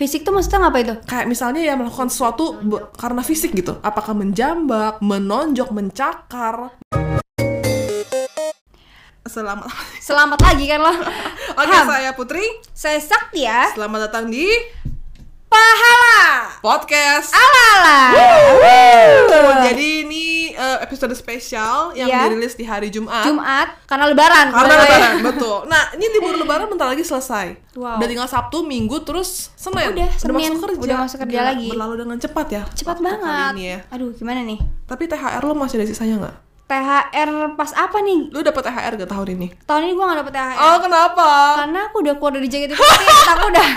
Fisik tuh maksudnya ngapa itu? Kayak misalnya ya melakukan sesuatu karena fisik gitu. Apakah menjambak, menonjok, mencakar. Selamat. Selamat lagi kan lo. Oke, Ham. saya Putri. Saya Sakti ya. Selamat datang di Pahala. podcast. Alala. Oh, Jadi ini eh, episode spesial yang Iya. dirilis di hari Jumat. Jumat karena lebaran. Karena lebaran, betul. Nah, ini libur lebaran bentar lagi selesai. Wow. Udah tinggal Sabtu, Minggu, terus Senin. Udah, Senin. masuk kerja. Udah masuk kerja Gila, lagi. Berlalu dengan cepat ya. Cepat banget. Ini ya. Aduh, gimana nih? Tapi THR lo masih ada sisanya nggak? THR pas apa nih? Lu dapet THR gak tahun ini? Tahun ini gue gak dapet THR. Oh, kenapa? Karena aku udah keluar dari JKT48, aku udah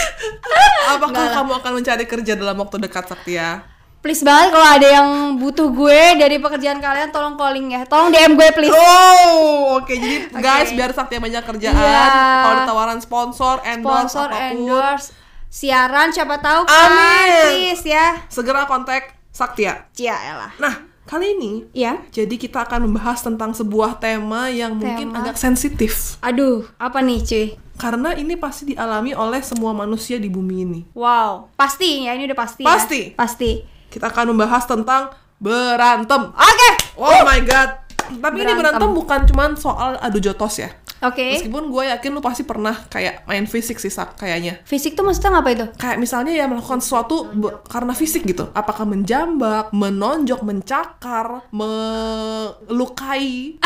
Apakah Nggak kamu akan mencari kerja dalam waktu dekat, Sakti ya? Please banget kalau ada yang butuh gue dari pekerjaan kalian tolong calling ya. Tolong DM gue please. Oh, oke. Jadi Oke. guys, biar Sakti yang banyak kerjaan, Iya. kalau ada tawaran sponsor, endorse, Sponsor, apa pun, endorse, siaran siapa tahu kan, Amin. please ya. segera kontak Sakti ya. Cia. Nah, kali ini Ya. Jadi kita akan membahas tentang sebuah tema yang mungkin Tema. agak sensitif Aduh, apa nih cuy? karena ini pasti dialami oleh semua manusia di bumi ini. Wow, pasti ya ini udah pasti. Pasti. Ya? Pasti. Kita akan membahas tentang berantem. Oke. Oh my god. Tapi ini Berantem. berantem bukan cuman soal adu jotos ya. Oke. Meskipun gue yakin lu pasti pernah kayak main fisik sih Sak, kayaknya. Fisik tuh maksudnya ngapa itu? Kayak misalnya ya melakukan sesuatu karena fisik gitu. Apakah menjambak, menonjok, mencakar, melukai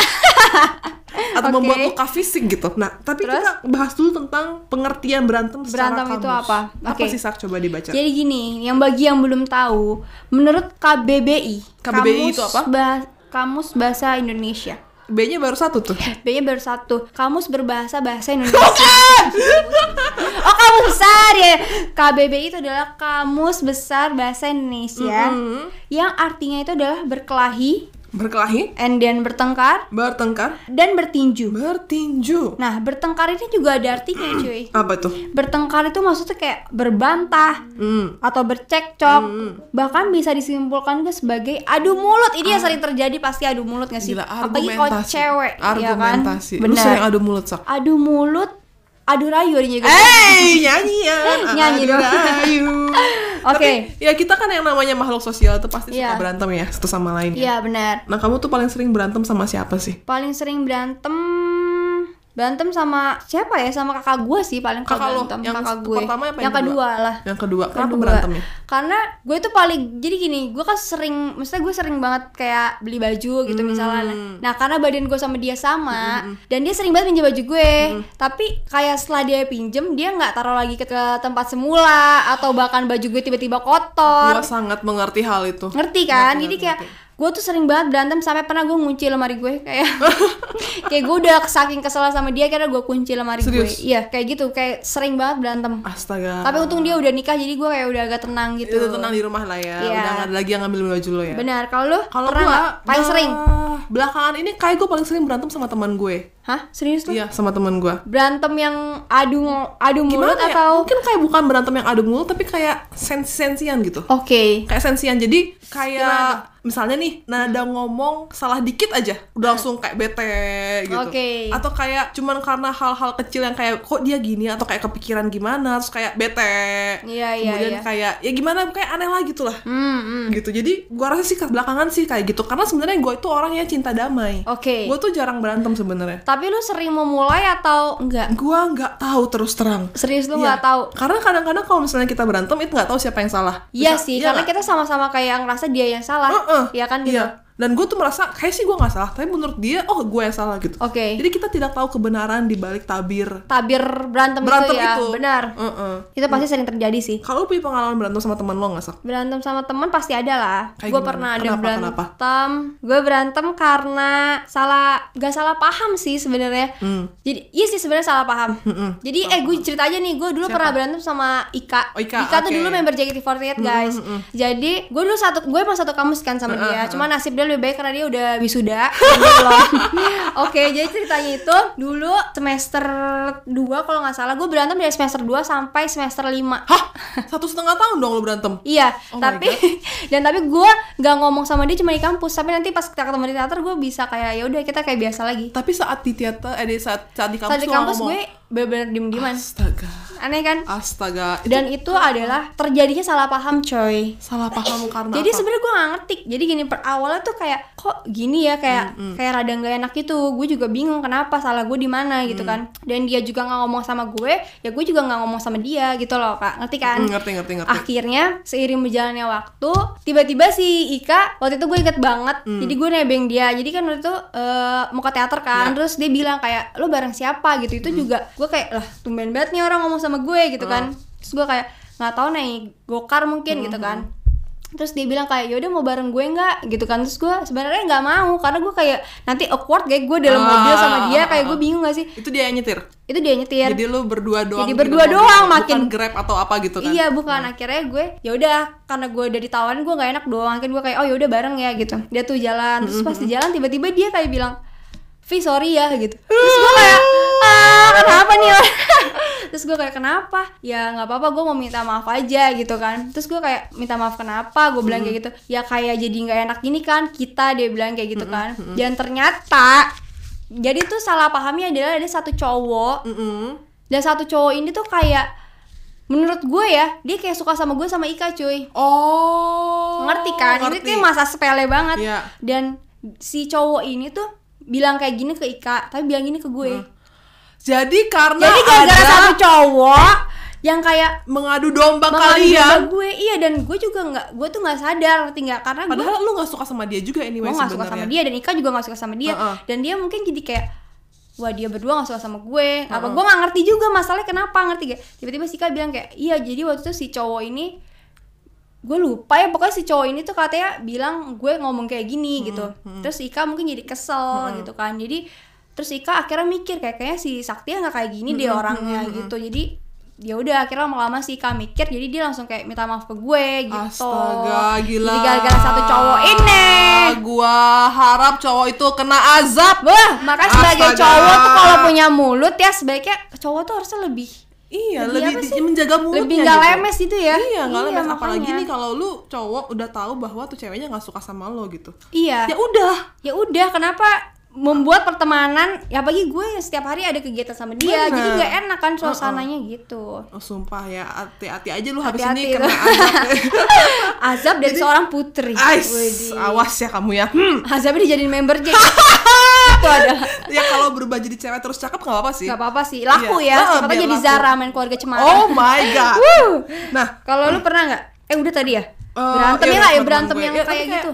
atau Oke. membuat luka fisik gitu. Nah, tapi Terus? kita bahas dulu tentang pengertian berantem secara Berantem itu kamus. apa? Apa Oke. sih Sak? Coba dibaca. Jadi gini, yang bagi yang belum tahu, menurut KBBI, KBBI itu apa? Ba- Kamus Bahasa Indonesia. B-nya baru satu tuh. B-nya baru satu. Kamus berbahasa bahasa Indonesia. oh, kamus besar ya. KBBI itu adalah Kamus Besar Bahasa Indonesia. Mhm. Yang artinya itu adalah berkelahi, Berkelahi, and then bertengkar, bertengkar, dan bertinju. bertinju. Nah, bertengkar ini juga ada artinya, cuy. Apa tuh? Bertengkar itu maksudnya kayak berbantah Hmm. atau bercekcok, bahkan bisa disimpulkan juga sebagai adu mulut. Ini yang sering terjadi pasti adu mulut gak sih? Ah. Gila, Apalagi kalau argumentasi. cewek, ya kan? Argumentasi. Lu Benar. sering adu mulut, Sak. Adu mulut, adu rayu ini juga. Hey, nyanyian. Nyanyi dong. rayu. Oke. Tapi ya kita kan yang namanya makhluk sosial itu pasti Iya. suka berantem ya satu sama lain. ya. Iya benar. Nah, kamu tuh paling sering berantem sama siapa sih? Paling sering berantem berantem sama siapa ya? Sama kakak gue sih paling Kakak lo? berantem Yang kakak gue. pertama apa yang yang kedua lah. Yang kedua, kenapa Kedua. berantemnya? Karena gue tuh paling jadi gini, gue kan sering, maksudnya gue sering banget kayak beli baju gitu Hmm. misalnya. Nah karena badan gue sama dia sama, dan dia sering banget pinjam baju gue. Hmm. Tapi kayak setelah dia pinjem, dia nggak taruh lagi ke, ke tempat semula atau bahkan baju gue tiba-tiba kotor. Gua sangat mengerti hal itu. Ngerti kan? Ngerti, Jadi ngerti, kayak ngerti. Gue tuh sering banget berantem sampai pernah gue ngunci lemari gue kayak kayak gue udah saking kesel sama dia karena gue kunci lemari Serius? gue. Iya kayak gitu kayak sering banget berantem. Astaga. Tapi untung dia udah nikah jadi gue kayak udah agak tenang gitu. itu tenang di rumah lah ya. Iya. Udah nggak ada lagi yang ngambil baju lo ya. Benar. Kalau lu Kalau pernah nggak? paling nah, sering? Belakangan ini kayak gue paling sering berantem sama teman gue. Hah? Serius lu? Iya, sama teman gue. Berantem yang adu adu mulut Gimana ya? atau Mungkin kayak bukan berantem yang adu mulut tapi kayak sensi-sensian gitu. Oke. Kayak sensian. Jadi Gimana kayak misalnya nih nada ngomong salah dikit aja udah langsung kayak bete gitu. Oke. Atau kayak cuman karena hal-hal kecil yang kayak kok dia gini atau kayak kepikiran gimana terus kayak bete. Iya, iya, Kemudian iya. kayak ya gimana kayak aneh lah gitu lah. Hmm, hmm. Gitu. Jadi gua rasa sih ke belakangan sih kayak gitu karena sebenarnya gue itu orang yang cinta damai. Oke. Gue tuh jarang berantem sebenarnya. Tapi lu sering memulai atau enggak? Gua nggak tahu terus terang. Serius lu Iya. nggak tahu? Karena kadang-kadang kalau misalnya kita berantem itu nggak tahu siapa yang salah. Iya sih, iya karena nggak? kita sama-sama kayak ngerasa dia yang salah. Heeh. Iya kan gitu. Iya. Dan gue tuh merasa kayak sih gue nggak salah, tapi menurut dia oh gue yang salah gitu. Oke. Jadi kita tidak tahu kebenaran di balik tabir Tabir berantem, berantem itu ya, itu. benar. Heeh. Itu pasti sering terjadi sih. Kalau punya pengalaman berantem sama teman lo nggak sak? Berantem sama teman pasti ada lah. Gue pernah ada Kenapa, berantem. Gue berantem karena salah, gak salah paham sih sebenarnya. Hmm. Jadi iya sih sebenarnya salah paham. Jadi eh gue cerita aja nih, gue dulu Siapa? pernah berantem sama Ika. Oh, Ika, tuh oke. dulu member JKT48 guys. Jadi gue dulu satu, gue emang satu kamus kan sama dia. Cuma nasib dia dia lebih baik karena dia udah wisuda oke jadi ceritanya itu dulu semester 2 kalau nggak salah gue berantem dari semester 2 sampai semester 5 Hah? Satu setengah tahun dong lo berantem? Iya, Oh tapi dan tapi gue nggak ngomong sama dia cuma di kampus. Tapi nanti pas kita ketemu di teater gue bisa kayak ya udah kita kayak biasa lagi. Tapi saat di teater, eh saat, saat di kampus Saat di kampus gue bener-bener diem-dieman. Astaga. Aneh kan? Astaga. Dan itu adalah terjadinya salah paham coy. salah paham karena Jadi sebenarnya gue gak ngerti. Jadi gini per awalnya tuh kayak kok gini ya kayak kayak rada nggak enak gitu. Gue juga bingung kenapa salah gue di mana gitu kan. Dan dia juga nggak ngomong sama gue, ya gue juga nggak ngomong sama dia gitu loh kak. Ngerti kan? Hmm, ngerti ngerti ngerti. akhirnya seiring berjalannya waktu tiba-tiba si Ika waktu itu gue inget banget jadi gue nebeng dia jadi kan waktu itu eh, mau ke teater kan Ya. terus dia bilang kayak lo bareng siapa gitu itu juga gue kayak lah tumben banget nih orang ngomong sama gue gitu kan terus gue kayak nggak tahu naik gokar mungkin gitu kan terus dia bilang kayak yaudah mau bareng gue nggak? Gitu kan. Terus gue sebenarnya nggak mau karena gue kayak nanti awkward kayak gue dalam Ah, mobil sama dia ah, kayak ah, gue bingung gak sih? Itu dia yang nyetir. itu dia nyetir. Jadi lu berdua doang. Jadi gitu berdua mobil, doang, bukan makin- grab atau apa gitu kan. Iya bukan. Akhirnya gue ya udah karena gue udah ditawarin gue nggak enak doang. Akhirnya gue kayak oh ya udah bareng ya gitu. Dia tuh jalan. Terus pas di jalan tiba-tiba dia kayak bilang Vi sorry ya gitu. Terus gue kayak ah kenapa nih? orang?" terus gue kayak kenapa? Ya nggak apa-apa gue mau minta maaf aja gitu kan. Terus gue kayak minta maaf kenapa? Gue bilang kayak gitu. Ya kayak jadi nggak enak gini kan kita dia bilang kayak gitu kan. dan ternyata jadi tuh salah pahamnya adalah ada satu cowok Mm-mm. dan satu cowok ini tuh kayak menurut gue ya dia kayak suka sama gue sama Ika cuy. Oh. ngerti kan? Ini ngerti. tuh masa sepele banget. Iya. dan si cowok ini tuh bilang kayak gini ke Ika tapi bilang gini ke gue Jadi karena jadi gara-gara ada satu cowok yang kayak mengadu domba mengadu kalian. domba gue. Iya dan gue juga nggak gue tuh nggak sadar ngerti nggak karena gue Padahal lu gak suka sama dia juga anyway gue gak suka sama dia dan Ika juga gak suka sama dia. Heeh. dan dia mungkin jadi kayak wah dia berdua gak suka sama gue. Apa gue gak ngerti juga masalahnya kenapa ngerti gak tiba-tiba si Ika bilang kayak iya jadi waktu itu si cowok ini gue lupa ya pokoknya si cowok ini tuh katanya bilang gue ngomong kayak gini gitu. terus Ika mungkin jadi kesel gitu kan. Jadi terus Ika akhirnya mikir kayak kayaknya si Sakti nggak kayak gini deh orangnya gitu jadi ya udah akhirnya lama-lama si Ika mikir jadi dia langsung kayak minta maaf ke gue gitu Astaga, gila. jadi gara-gara satu cowok ini Gua harap cowok itu kena azab. Wah, makanya sebagai cowok tuh kalau punya mulut ya sebaiknya cowok tuh harusnya lebih Iya, Lebih lebih, di- menjaga mulutnya lebih nggak gitu. lemes gitu ya. Iya, nggak Iya, lemes. Apalagi makanya. nih kalau lu cowok udah tahu bahwa tuh ceweknya nggak suka sama lo gitu. Iya. Ya udah. Ya udah, kenapa membuat pertemanan ya pagi gue setiap hari ada kegiatan sama dia Bener. jadi nggak enak kan suasananya gitu Oh sumpah ya, hati-hati aja lu habis Hati-hati ini kena azab. azab dari seorang putri Ais, awas ya kamu ya. Hmm. azabnya dijadiin member Jack itu adalah ya kalau berubah jadi cewek terus cakep nggak apa-apa sih. nggak apa-apa sih laku Iya. ya siapa jadi laku. Zara main keluarga cemara Oh my god. Nah, kalau lu pernah nggak eh udah tadi ya Eh, berantem iya, lah ya berantem yang Ya, tapi kayak gitu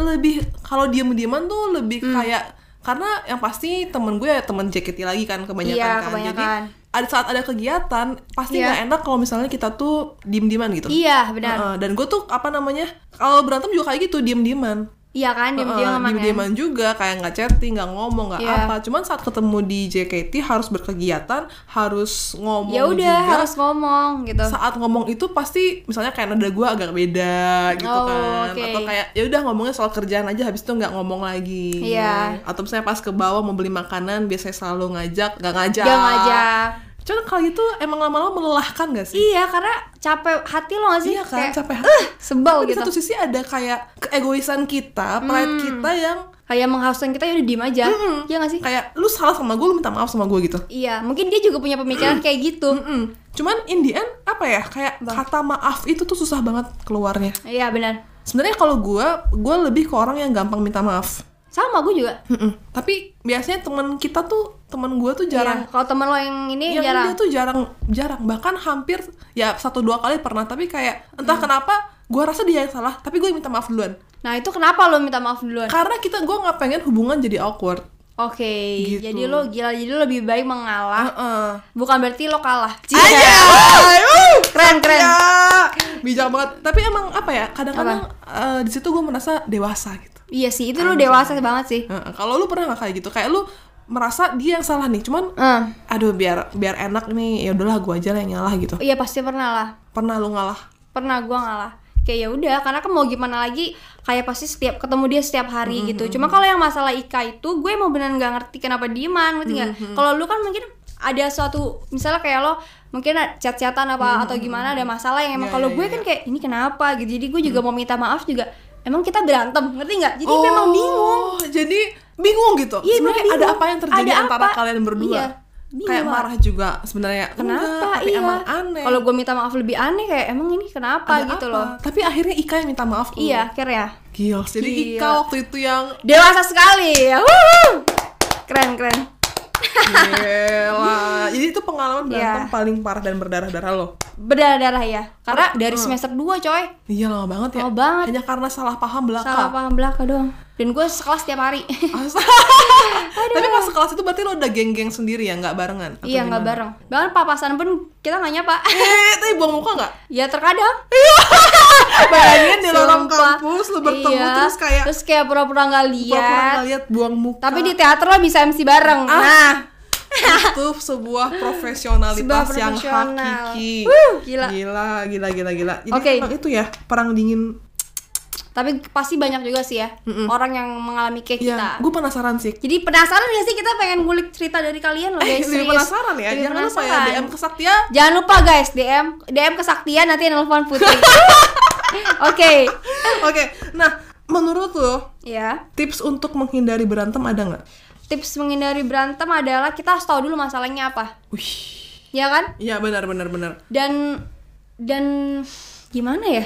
lebih kalau diem-dieman tuh lebih Hmm. kayak karena yang pasti temen gue ya temen JKT lagi kan kebanyakan Iya, kan kebanyakan. jadi ada saat ada kegiatan pasti Iya. nggak enak kalau misalnya kita tuh diem-dieman gitu iya benar Heeh, dan gue tuh apa namanya kalau berantem juga kayak gitu diem-dieman Iya kan, diam-diam Heeh, emang ya. diem-dieman juga kayak nggak chatting nggak ngomong nggak Iya. apa cuman saat ketemu di JKT harus berkegiatan harus ngomong Ya udah juga harus ngomong gitu. saat ngomong itu pasti misalnya kayak nada gue agak beda gitu Oh, kan oke. atau kayak ya udah ngomongnya soal kerjaan aja habis itu nggak ngomong lagi Iya. atau misalnya pas ke bawah mau beli makanan biasanya selalu ngajak nggak ngajak Jangan ngajak. Cuman kalau gitu emang lama-lama melelahkan gak sih Iya, karena capek hati lo gak sih? iya kan Kayak, capek "Uh, sebel Tapi di gitu. satu sisi ada kayak keegoisan kita pride Hmm. kita yang Kayak menghauskan kita ya udah diem aja. Mm-mm. Iya gak sih? kayak lu salah sama gue lu minta maaf sama gue gitu Iya, mungkin dia juga punya pemikiran kayak gitu. Mm-mm. cuman in the end apa ya kayak kata maaf itu tuh susah banget keluarnya Iya, benar. sebenarnya kalau gue gue lebih ke orang yang gampang minta maaf Sama gue juga. Mm-mm. Tapi biasanya teman kita tuh teman gue tuh jarang. Iya, kalau temen lo yang ini Yang jarang. dia tuh jarang jarang bahkan hampir ya satu dua kali pernah tapi kayak Hmm. entah kenapa gue rasa dia yang salah tapi gue minta maaf duluan Nah, itu kenapa lo minta maaf duluan? karena kita gue nggak pengen hubungan jadi awkward Oke, Gitu. jadi lo gila, jadi lo lebih baik mengalah. Heeh. Bukan berarti lo kalah. aja Keren, keren. ya bijak banget tapi emang apa ya kadang-kadang eh, di situ gue merasa dewasa gitu Iya sih, itu lo dewasa banget sih. Heeh. kalau lu pernah nggak kayak gitu kayak lu merasa dia yang salah nih. Cuman Eh, aduh biar biar enak nih. Ya udahlah gue aja lah yang ngalah gitu. Iya pasti pernah lah. pernah lu ngalah? Pernah gue ngalah. kayak ya udah karena kan mau gimana lagi kayak pasti setiap ketemu dia setiap hari gitu. Cuma kalau yang masalah Ika itu gue mau beneran nggak ngerti kenapa dieman ngerti nggak? Kalau lu kan mungkin ada suatu misalnya kayak lo mungkin chat-chatan apa atau gimana ada masalah yang emang Iya, kalau iya, gue iya. kan kayak ini kenapa? gitu. Jadi gue juga mau minta maaf juga. Emang kita berantem ngerti nggak? Jadi memang bingung. Oh, jadi bingung gitu. Iya, sebenarnya bingung. ada apa yang terjadi Ada antara apa? kalian berdua? Iya, bingung Kayak marah juga sebenarnya. kenapa Enggak, tapi iya emang aneh. kalau gue minta maaf lebih aneh kayak emang ini kenapa Ada gitu apa? loh Tapi akhirnya Ika yang minta maaf iya akhirnya Gila, jadi Gila. Ika waktu itu yang dewasa sekali Wuhu! keren keren Gila. Jadi itu pengalaman berantem Iya. paling parah dan berdarah-darah lo. berdarah-darah ya karena dari semester 2 coy Iya lama banget ya. Lama banget. Hanya karena salah paham belaka. salah paham belaka doang dan gue sekelas tiap hari Tapi pas sekelas itu berarti lo udah geng-geng sendiri ya, nggak barengan? Atau iya nggak bareng bahkan papasan pun kita nggak nyapa Eh, tapi buang muka nggak? ya terkadang Bayangin di lorong kampus lo bertemu Iya. terus kayak terus kayak pura-pura nggak pura-pura lihat nggak lihat buang muka. tapi di teater lo bisa MC bareng Ah. nah itu sebuah profesionalitas Sebuah yang profesional. hakiki. Wuh, gila. gila, gila, gila, gila. Jadi emang itu ya perang dingin. tapi pasti banyak juga sih ya orang yang mengalami kayak kita Ya, gue penasaran sih. jadi penasaran gak sih kita pengen ngulik cerita dari kalian loh Eh, guys serius. penasaran ya. Lebih Jangan lupa ya. DM Kesaktia. Jangan lupa guys DM DM kesaktian nanti nelfon Putri. Oke. Oke, nah menurut lo Ya. tips untuk menghindari berantem ada nggak? Tips menghindari berantem adalah kita harus tahu dulu masalahnya apa. Wih, Ya kan? iya benar benar benar. Dan dan gimana ya?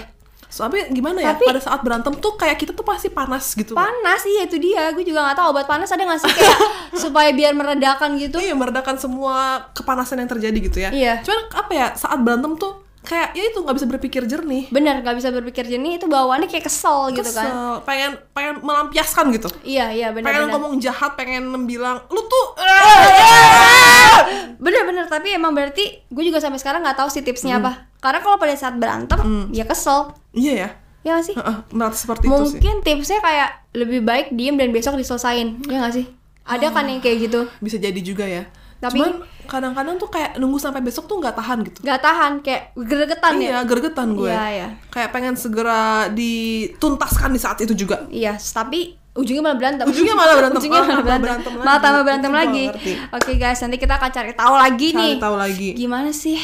Soalnya gimana ya? Tapi- Pada saat berantem tuh kayak kita tuh pasti panas gitu. Panas iya itu dia. Gue juga nggak tahu obat panas ada nggak sih kayak supaya biar meredakan gitu. Iya, meredakan semua kepanasan yang terjadi gitu ya. Iya. Cuman apa ya? Saat berantem tuh kayak ya itu nggak bisa berpikir jernih. Bener nggak bisa berpikir jernih itu bawaannya kayak kesel gitu kan. Kesel, pengen pengen melampiaskan gitu. Iya iya benar pengen benar. ngomong jahat, pengen bilang lu tuh Bener-bener tapi emang berarti gue juga sampai sekarang nggak tahu sih tipsnya apa. Karena kalau pada saat berantem ya kesel. Iya ya. Ya nggak sih? Heeh, merasa seperti itu sih. Mungkin tipsnya kayak lebih baik diem dan besok diselesain, ya nggak sih? Ada kan yang kayak gitu, Bisa jadi juga ya. Tapi- Cuman kadang-kadang tuh kayak nunggu sampai besok tuh nggak tahan gitu. nggak tahan, kayak gregetan ya. Iya, gergetan gue. Iya, iya. Kayak pengen segera dituntaskan di saat itu juga. Iya, tapi ujungnya malah berantem. Ujungnya malah berantem. ujungnya Ah, malah berantem. berantem Malah lagi. tambah berantem lagi. ngerti. Oke guys, nanti kita akan cari tahu lagi Cari nih. tahu lagi Gimana sih?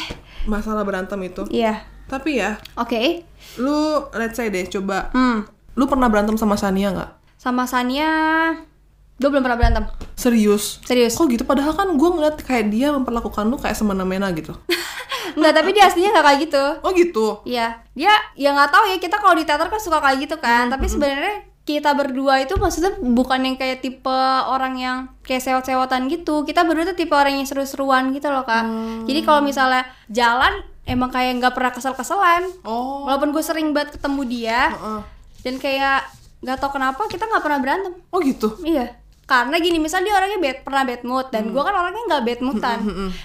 masalah berantem itu. Iya. Tapi ya, Oke. lu let's say deh coba Hmm. lu pernah berantem sama Sania nggak? Sama Sania gue belum pernah berantem. Serius? Serius. Kok gitu? Padahal kan gue ngeliat kayak dia memperlakukan lu kayak semena-mena gitu. Enggak, tapi dia aslinya nggak kayak gitu. Oh gitu? Iya, dia ya nggak tahu ya kita kalau di teater kan suka kayak gitu kan. Tapi sebenarnya kita berdua itu maksudnya bukan yang kayak tipe orang yang kayak sewot-sewotan gitu. Kita berdua tuh tipe orang yang seru-seruan gitu loh kak. Jadi kalau misalnya jalan emang kayak nggak pernah kesel-keselan. Oh. Walaupun gue sering banget ketemu dia Heeh. dan kayak nggak tahu kenapa kita nggak pernah berantem. Oh gitu? Iya. Karena gini, misal dia orangnya bad, pernah bad mood dan gue kan orangnya nggak bad moodan.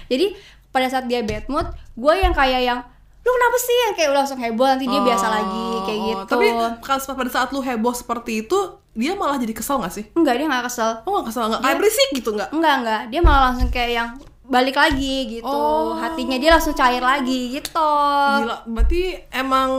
Jadi pada saat dia bad mood, gue yang kayak yang lu kenapa sih yang kayak udah langsung heboh nanti dia biasa lagi kayak Oh, gitu. Tapi kan pada saat lu heboh seperti itu, dia malah jadi kesel gak sih? enggak dia nggak kesel. Oh gak kesel? Gak kayak berisik gitu gak? Enggak enggak, dia malah langsung kayak yang balik lagi gitu. Oh. Hatinya dia langsung cair lagi gitu. Gila, berarti emang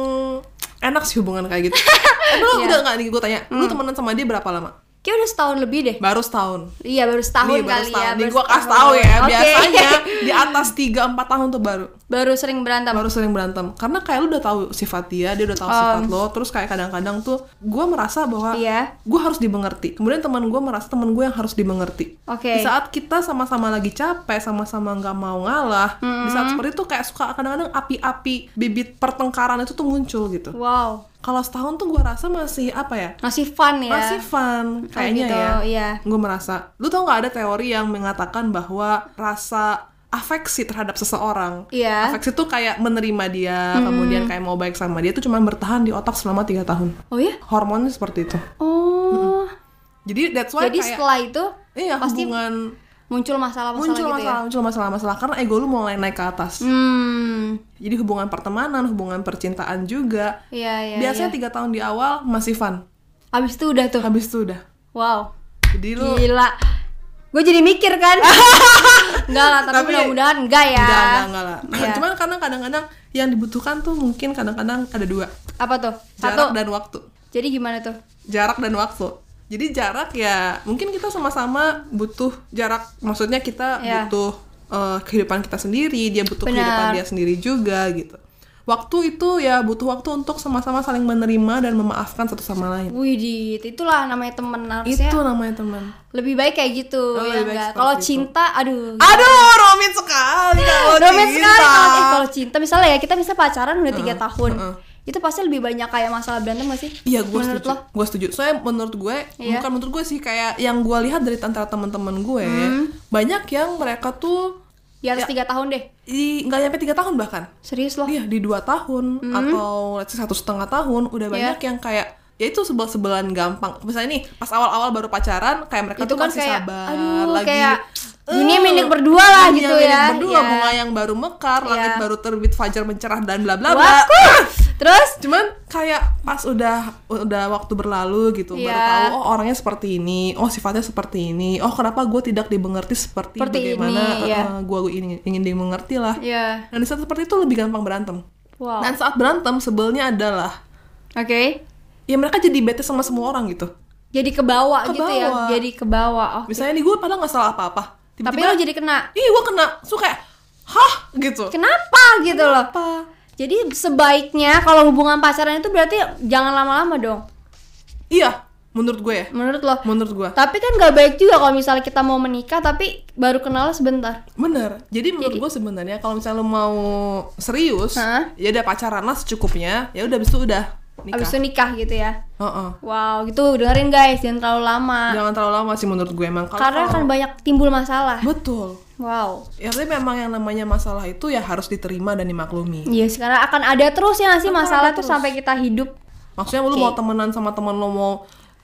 enak sih hubungan kayak gitu. eh, lu Iya. udah gak nih gue tanya, lu Hmm. temenan sama dia berapa lama? Kayak udah setahun lebih deh. Baru setahun. Iya baru setahun nih, baru kali setahun. ya. Nih baru gue kasih setahun. tahu ya, Oke. biasanya di atas 3-4 tahun tuh baru baru sering berantem. baru sering berantem karena kayak lu udah tahu sifat dia dia udah tahu sifat lo terus kayak kadang-kadang tuh gue merasa bahwa Iya. gue harus dimengerti kemudian teman gue merasa teman gue yang harus dimengerti Oke. di saat kita sama-sama lagi capek sama-sama nggak mau ngalah di saat seperti itu kayak suka kadang-kadang api-api bibit pertengkaran itu tuh muncul gitu Wow. Kalau setahun tuh gue rasa masih apa ya Masih fun ya. masih fun kayaknya gitu, ya iya. gue merasa lu tau nggak ada teori yang mengatakan bahwa rasa afeksi terhadap seseorang Iya. afeksi tuh kayak menerima dia kemudian kayak mau baik sama dia tuh cuma bertahan di otak selama tiga tahun Oh ya? hormonnya seperti itu Oh. jadi that's why Jadi kayak setelah itu iya pasti hubungan muncul masalah-masalah muncul gitu masalah ya. muncul masalah-masalah karena ego lu mulai naik ke atas Hmm. jadi hubungan pertemanan hubungan percintaan juga Iya, iya. biasanya iya. tiga tahun di awal masih fun Abis itu udah tuh. habis itu udah Wow. jadi lu Gila. gue jadi mikir kan enggak lah tapi, Tapi- mudah-mudahan enggak ya Enggak, enggak, enggak lah. Iya. Cuman karena kadang-kadang yang dibutuhkan tuh mungkin kadang-kadang ada dua. apa tuh Jarak satu dan waktu. jadi gimana tuh Jarak dan waktu. Jadi jarak ya mungkin kita sama-sama butuh jarak. Maksudnya kita Iya. butuh eh, kehidupan kita sendiri, dia butuh Benar. kehidupan dia sendiri juga gitu. Waktu itu ya butuh waktu untuk sama-sama saling menerima dan memaafkan satu sama lain. Wih, Dit, itulah namanya harusnya Itu namanya teman. lebih baik kayak gitu Oh, ya enggak kalau cinta aduh Aduh, rumit sekali kalau cinta. sekali kalau eh, kalau cinta misalnya ya kita bisa pacaran udah tiga tahun heeh. Itu pasti lebih banyak kayak masalah berantem gak sih Iya, gue Menurut setuju. lo? Gue setuju. Soalnya menurut gue, Iya. bukan menurut gue sih kayak yang gue lihat dari antara teman-teman gue, Hmm. banyak yang mereka tuh di atas tiga tahun deh di nggak nyampe tiga tahun bahkan. serius loh Iya, di dua tahun atau let's say satu setengah tahun udah Iya. banyak yang kayak ya itu sebel sebelan gampang. Misalnya nih pas awal-awal baru pacaran kayak mereka itu tuh kan masih kayak sabar aduh lagi. kayak eh, dunia milik berdua lah dunia gitu milik ya Berdua Iya. bunga yang baru mekar, langit Iya. baru terbit, fajar mencerah dan bla bla bla. Terus? Cuman kayak pas udah udah waktu berlalu gitu baru Iya. tahu oh orangnya seperti ini oh sifatnya seperti ini oh kenapa gue tidak dimengerti seperti, Seperti bagaimana ini, ya. gue ingin ingin dimengerti lah. Ya dan di saat seperti itu lebih gampang berantem. Wow. Dan saat berantem sebelnya adalah oke. Ya mereka jadi bete sama semua orang gitu. Jadi ke bawah gitu ya? Kebawa. jadi ke bawah oh misalnya nih gue padahal nggak salah apa apa tapi lo jadi kena. Ih gue kena. Suka hah? gitu. Kenapa gitu loh? apa jadi sebaiknya kalau hubungan pacaran itu berarti jangan lama-lama dong iya menurut gue ya menurut lo menurut gue tapi kan gak baik juga kalau misalnya kita mau menikah tapi baru kenal sebentar Bener. Jadi menurut gue sebenarnya kalau misalnya lo mau serius, Hah? ya udah pacaran lah secukupnya. Ya udah abis itu udah nikah. abis itu nikah gitu ya Heeh. wow gitu dengerin guys jangan terlalu lama Jangan terlalu lama sih menurut gue emang. Kalau- karena akan banyak timbul masalah betul. wow Ya tapi memang yang namanya masalah itu ya harus diterima dan dimaklumi. Iya, sekarang akan ada terus ya nggak sih masalah tuh terus. sampai kita hidup. Maksudnya lu Oke. mau temenan sama teman lo mau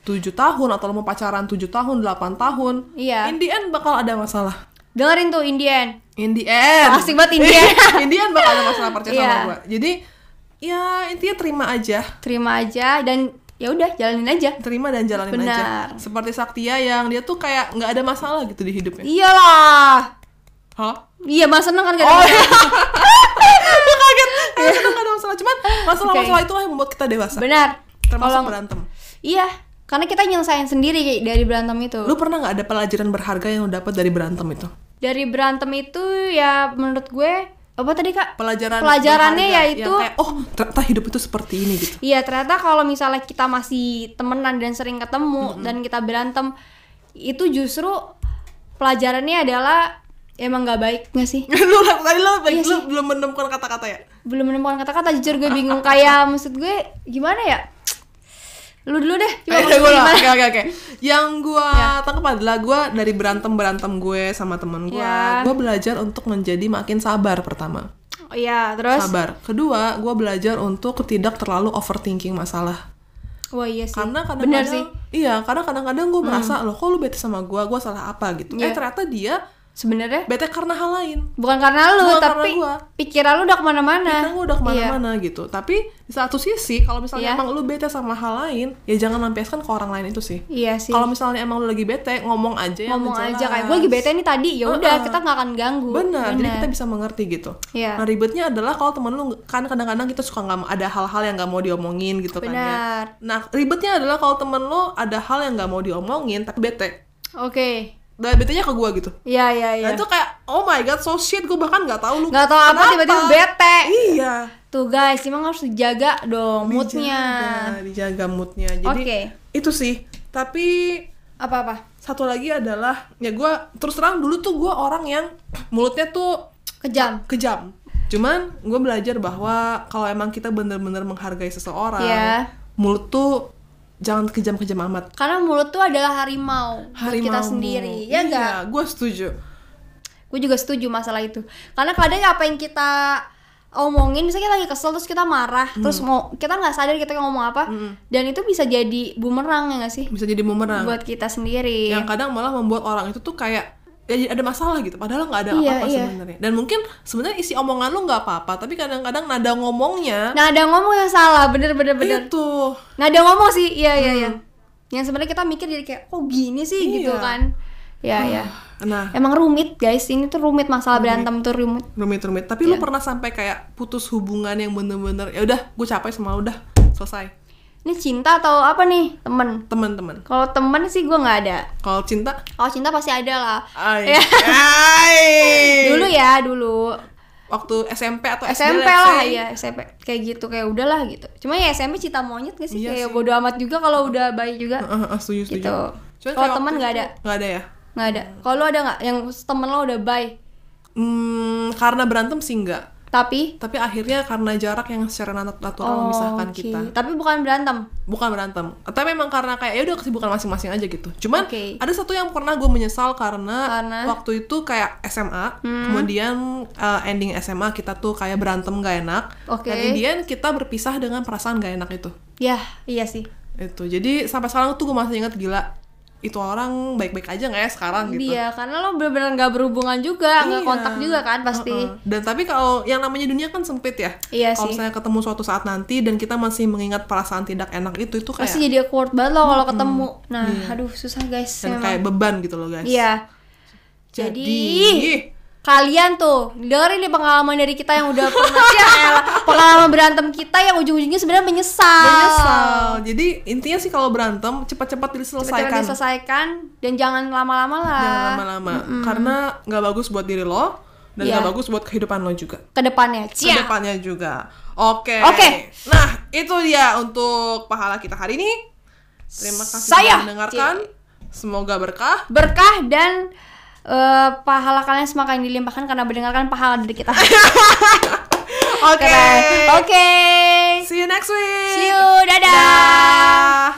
7 tahun atau lo mau pacaran 7 tahun, 8 tahun. Iya. In the end bakal ada masalah. Dengerin tuh Indian. In the end. Asik banget Indian. In the end bakal ada masalah percaya Iya. sama gue. Jadi ya intinya terima aja. Terima aja dan ya udah jalanin aja. terima dan jalanin aja Benar. seperti Saktia yang dia tuh kayak nggak ada masalah gitu di hidupnya Iyalah. hah Iya, mas seneng kan gak oh ada iya gue kaget eh, seneng nggak ada masalah cuman masalah-masalah Oke. itulah yang membuat kita dewasa Benar. termasuk Kalau berantem iya, karena kita nyelesain sendiri kayak dari berantem itu. lu pernah nggak ada pelajaran berharga yang lu dapat dari berantem itu Dari berantem itu ya menurut gue apa tadi kak? pelajaran Pelajarannya yaitu- kayak, oh ternyata hidup itu seperti ini gitu. Iya ternyata kalau misalnya kita masih temenan dan sering ketemu dan kita berantem itu justru pelajarannya adalah emang nggak baik nggak sih? lu tadi lu, Iya lu belum menemukan kata-kata ya? Belum menemukan kata-kata jujur gue bingung. Kayak maksud gue gimana ya lu dulu deh coba Eh, lah. gimana? Oke oke oke. Yang gua Ya. tangkap adalah gua dari berantem berantem gue sama temen gua, Ya. gua belajar untuk menjadi makin sabar pertama. oh, iya terus Sabar. Kedua, gua belajar untuk tidak terlalu overthinking masalah. wah iya sih Karena kadang-kadang sih Hmm. iya, karena kadang-kadang gue merasa loh, kok lu bete sama gua, gua salah apa gitu. Iya. Eh ternyata dia sebenarnya bete karena hal lain. bukan karena lu Bukan karena tapi gua. pikiran lu udah ke mana-mana Kan gue udah Iya. ke mana-mana gitu. Tapi di satu sisi, kalau misalnya Iya. emang lu bete sama hal lain, ya jangan lampiaskan ke orang lain itu sih. iya sih Kalau misalnya emang lu lagi bete, ngomong aja yang ngomong aja jelas. kayak gue lagi bete nih tadi ya udah Uh-uh. kita nggak akan ganggu Benar, jadi kita bisa mengerti gitu. Iya. Nah ribetnya adalah kalau temen lu kan kadang-kadang kita suka nggak ada hal-hal yang nggak mau diomongin gitu kan ya. Benar. Nah ribetnya adalah kalau temen lu ada hal yang nggak mau diomongin tapi bete. oke Dan betenya ke gua gitu. iya iya iya Nah itu kayak oh my god so shit gue bahkan nggak tahu lu. nggak tahu apa tiba-tiba bete Iya. tuh guys emang harus dijaga dong moodnya Dijaga, dijaga moodnya. Jadi Oke. itu sih. Tapi apa apa satu lagi adalah ya gua terus terang dulu tuh gua orang yang mulutnya tuh kejam kejam. Cuman gue belajar bahwa kalau emang kita bener-bener menghargai seseorang, Iya. mulut tuh jangan kejam-kejam amat. karena mulut tuh adalah harimau, buat kita sendiri ya iya, enggak gue setuju. gue juga setuju masalah itu karena kadang apa yang kita omongin misalnya kita lagi kesel terus kita marah Hmm. terus mau kita nggak sadar kita ngomong apa dan itu bisa jadi bumerang ya nggak sih Bisa jadi bumerang. buat kita sendiri Yang kadang malah membuat orang itu tuh kayak ya ada masalah gitu. Padahal nggak ada Iya, apa-apa iya. sebenarnya. Dan mungkin sebenarnya isi omongan lu nggak apa-apa, tapi kadang-kadang nada ngomongnya nah ada ngomong yang salah bener bener itu. nah ada ngomong sih iya iya iya yang sebenarnya kita mikir jadi kayak oh gini sih gitu Hmm. Iya. kan ya ya Nah, emang rumit guys ini tuh rumit masalah berantem tuh rumit rumit-rumit. Tapi Iya. lu pernah sampai kayak putus hubungan yang bener-bener ya udah, gue capek sama lu udah selesai. Ini cinta atau apa nih? Temen. Teman-teman. kalau temen sih gue nggak ada. Kalau cinta, kalau cinta pasti ada lah. Ay, Ya. ay. dulu ya dulu. Waktu SMP atau SD SMP let's lah ya SMP kayak gitu kayak udahlah gitu. Cuma ya SMP cinta monyet gak sih? Iya kayak sih. bodo amat juga kalau udah baik juga. Heeh, heeh, setuju, setuju. gitu. Kalau teman nggak ada? Nggak ada ya? nggak ada. Kalau ada nggak? Yang temen lo udah baik Hmm, karena berantem sih enggak. Tapi Tapi akhirnya karena jarak yang secara nat- natural memisahkan Oh, oke. kita. tapi bukan berantem Bukan berantem. Tapi memang karena kayak ya udah kesibukan masing-masing aja gitu. Cuman Oke. ada satu yang pernah gue menyesal karena, Karena? Hmm. waktu itu kayak SMA, kemudian uh, ending SMA kita tuh kayak berantem gak enak. Oke. Dan kemudian kita berpisah dengan perasaan gak enak itu. ya iya sih Itu. Jadi sampai sekarang tuh gue masih inget gila itu orang baik-baik aja nggak ya sekarang gitu. Iya, karena lo bener-bener nggak berhubungan juga, nggak Iya. kontak juga kan pasti. Heeh. Dan tapi kalau yang namanya dunia kan sempit ya. Iya Kalau misalnya ketemu suatu saat nanti dan kita masih mengingat perasaan tidak enak itu itu kayak Pasti jadi awkward banget lo kalau ketemu. Nah, aduh susah guys. Iya. dan memang. kayak beban gitu loh guys. Iya. Jadi, Jadi, kalian tuh dengerin nih pengalaman dari kita yang udah pernah ya pengalaman berantem kita yang ujung-ujungnya sebenarnya menyesal. menyesal. Jadi intinya sih kalau berantem cepat-cepat Cepat-cepat diselesaikan. diselesaikan dan jangan lama-lama lah. Jangan lama-lama karena nggak bagus buat diri lo dan nggak bagus buat kehidupan lo juga. Ke depannya, Ke Cia. depannya juga. Oke. Oke. Nah, itu dia untuk pahala kita hari ini. Terima kasih Saya. sudah mendengarkan. Semoga berkah. Berkah dan eh, pahala kalian semakin dilimpahkan karena mendengarkan pahala dari kita. Oke. Oke. See you next week. See you. Dadah. Dah.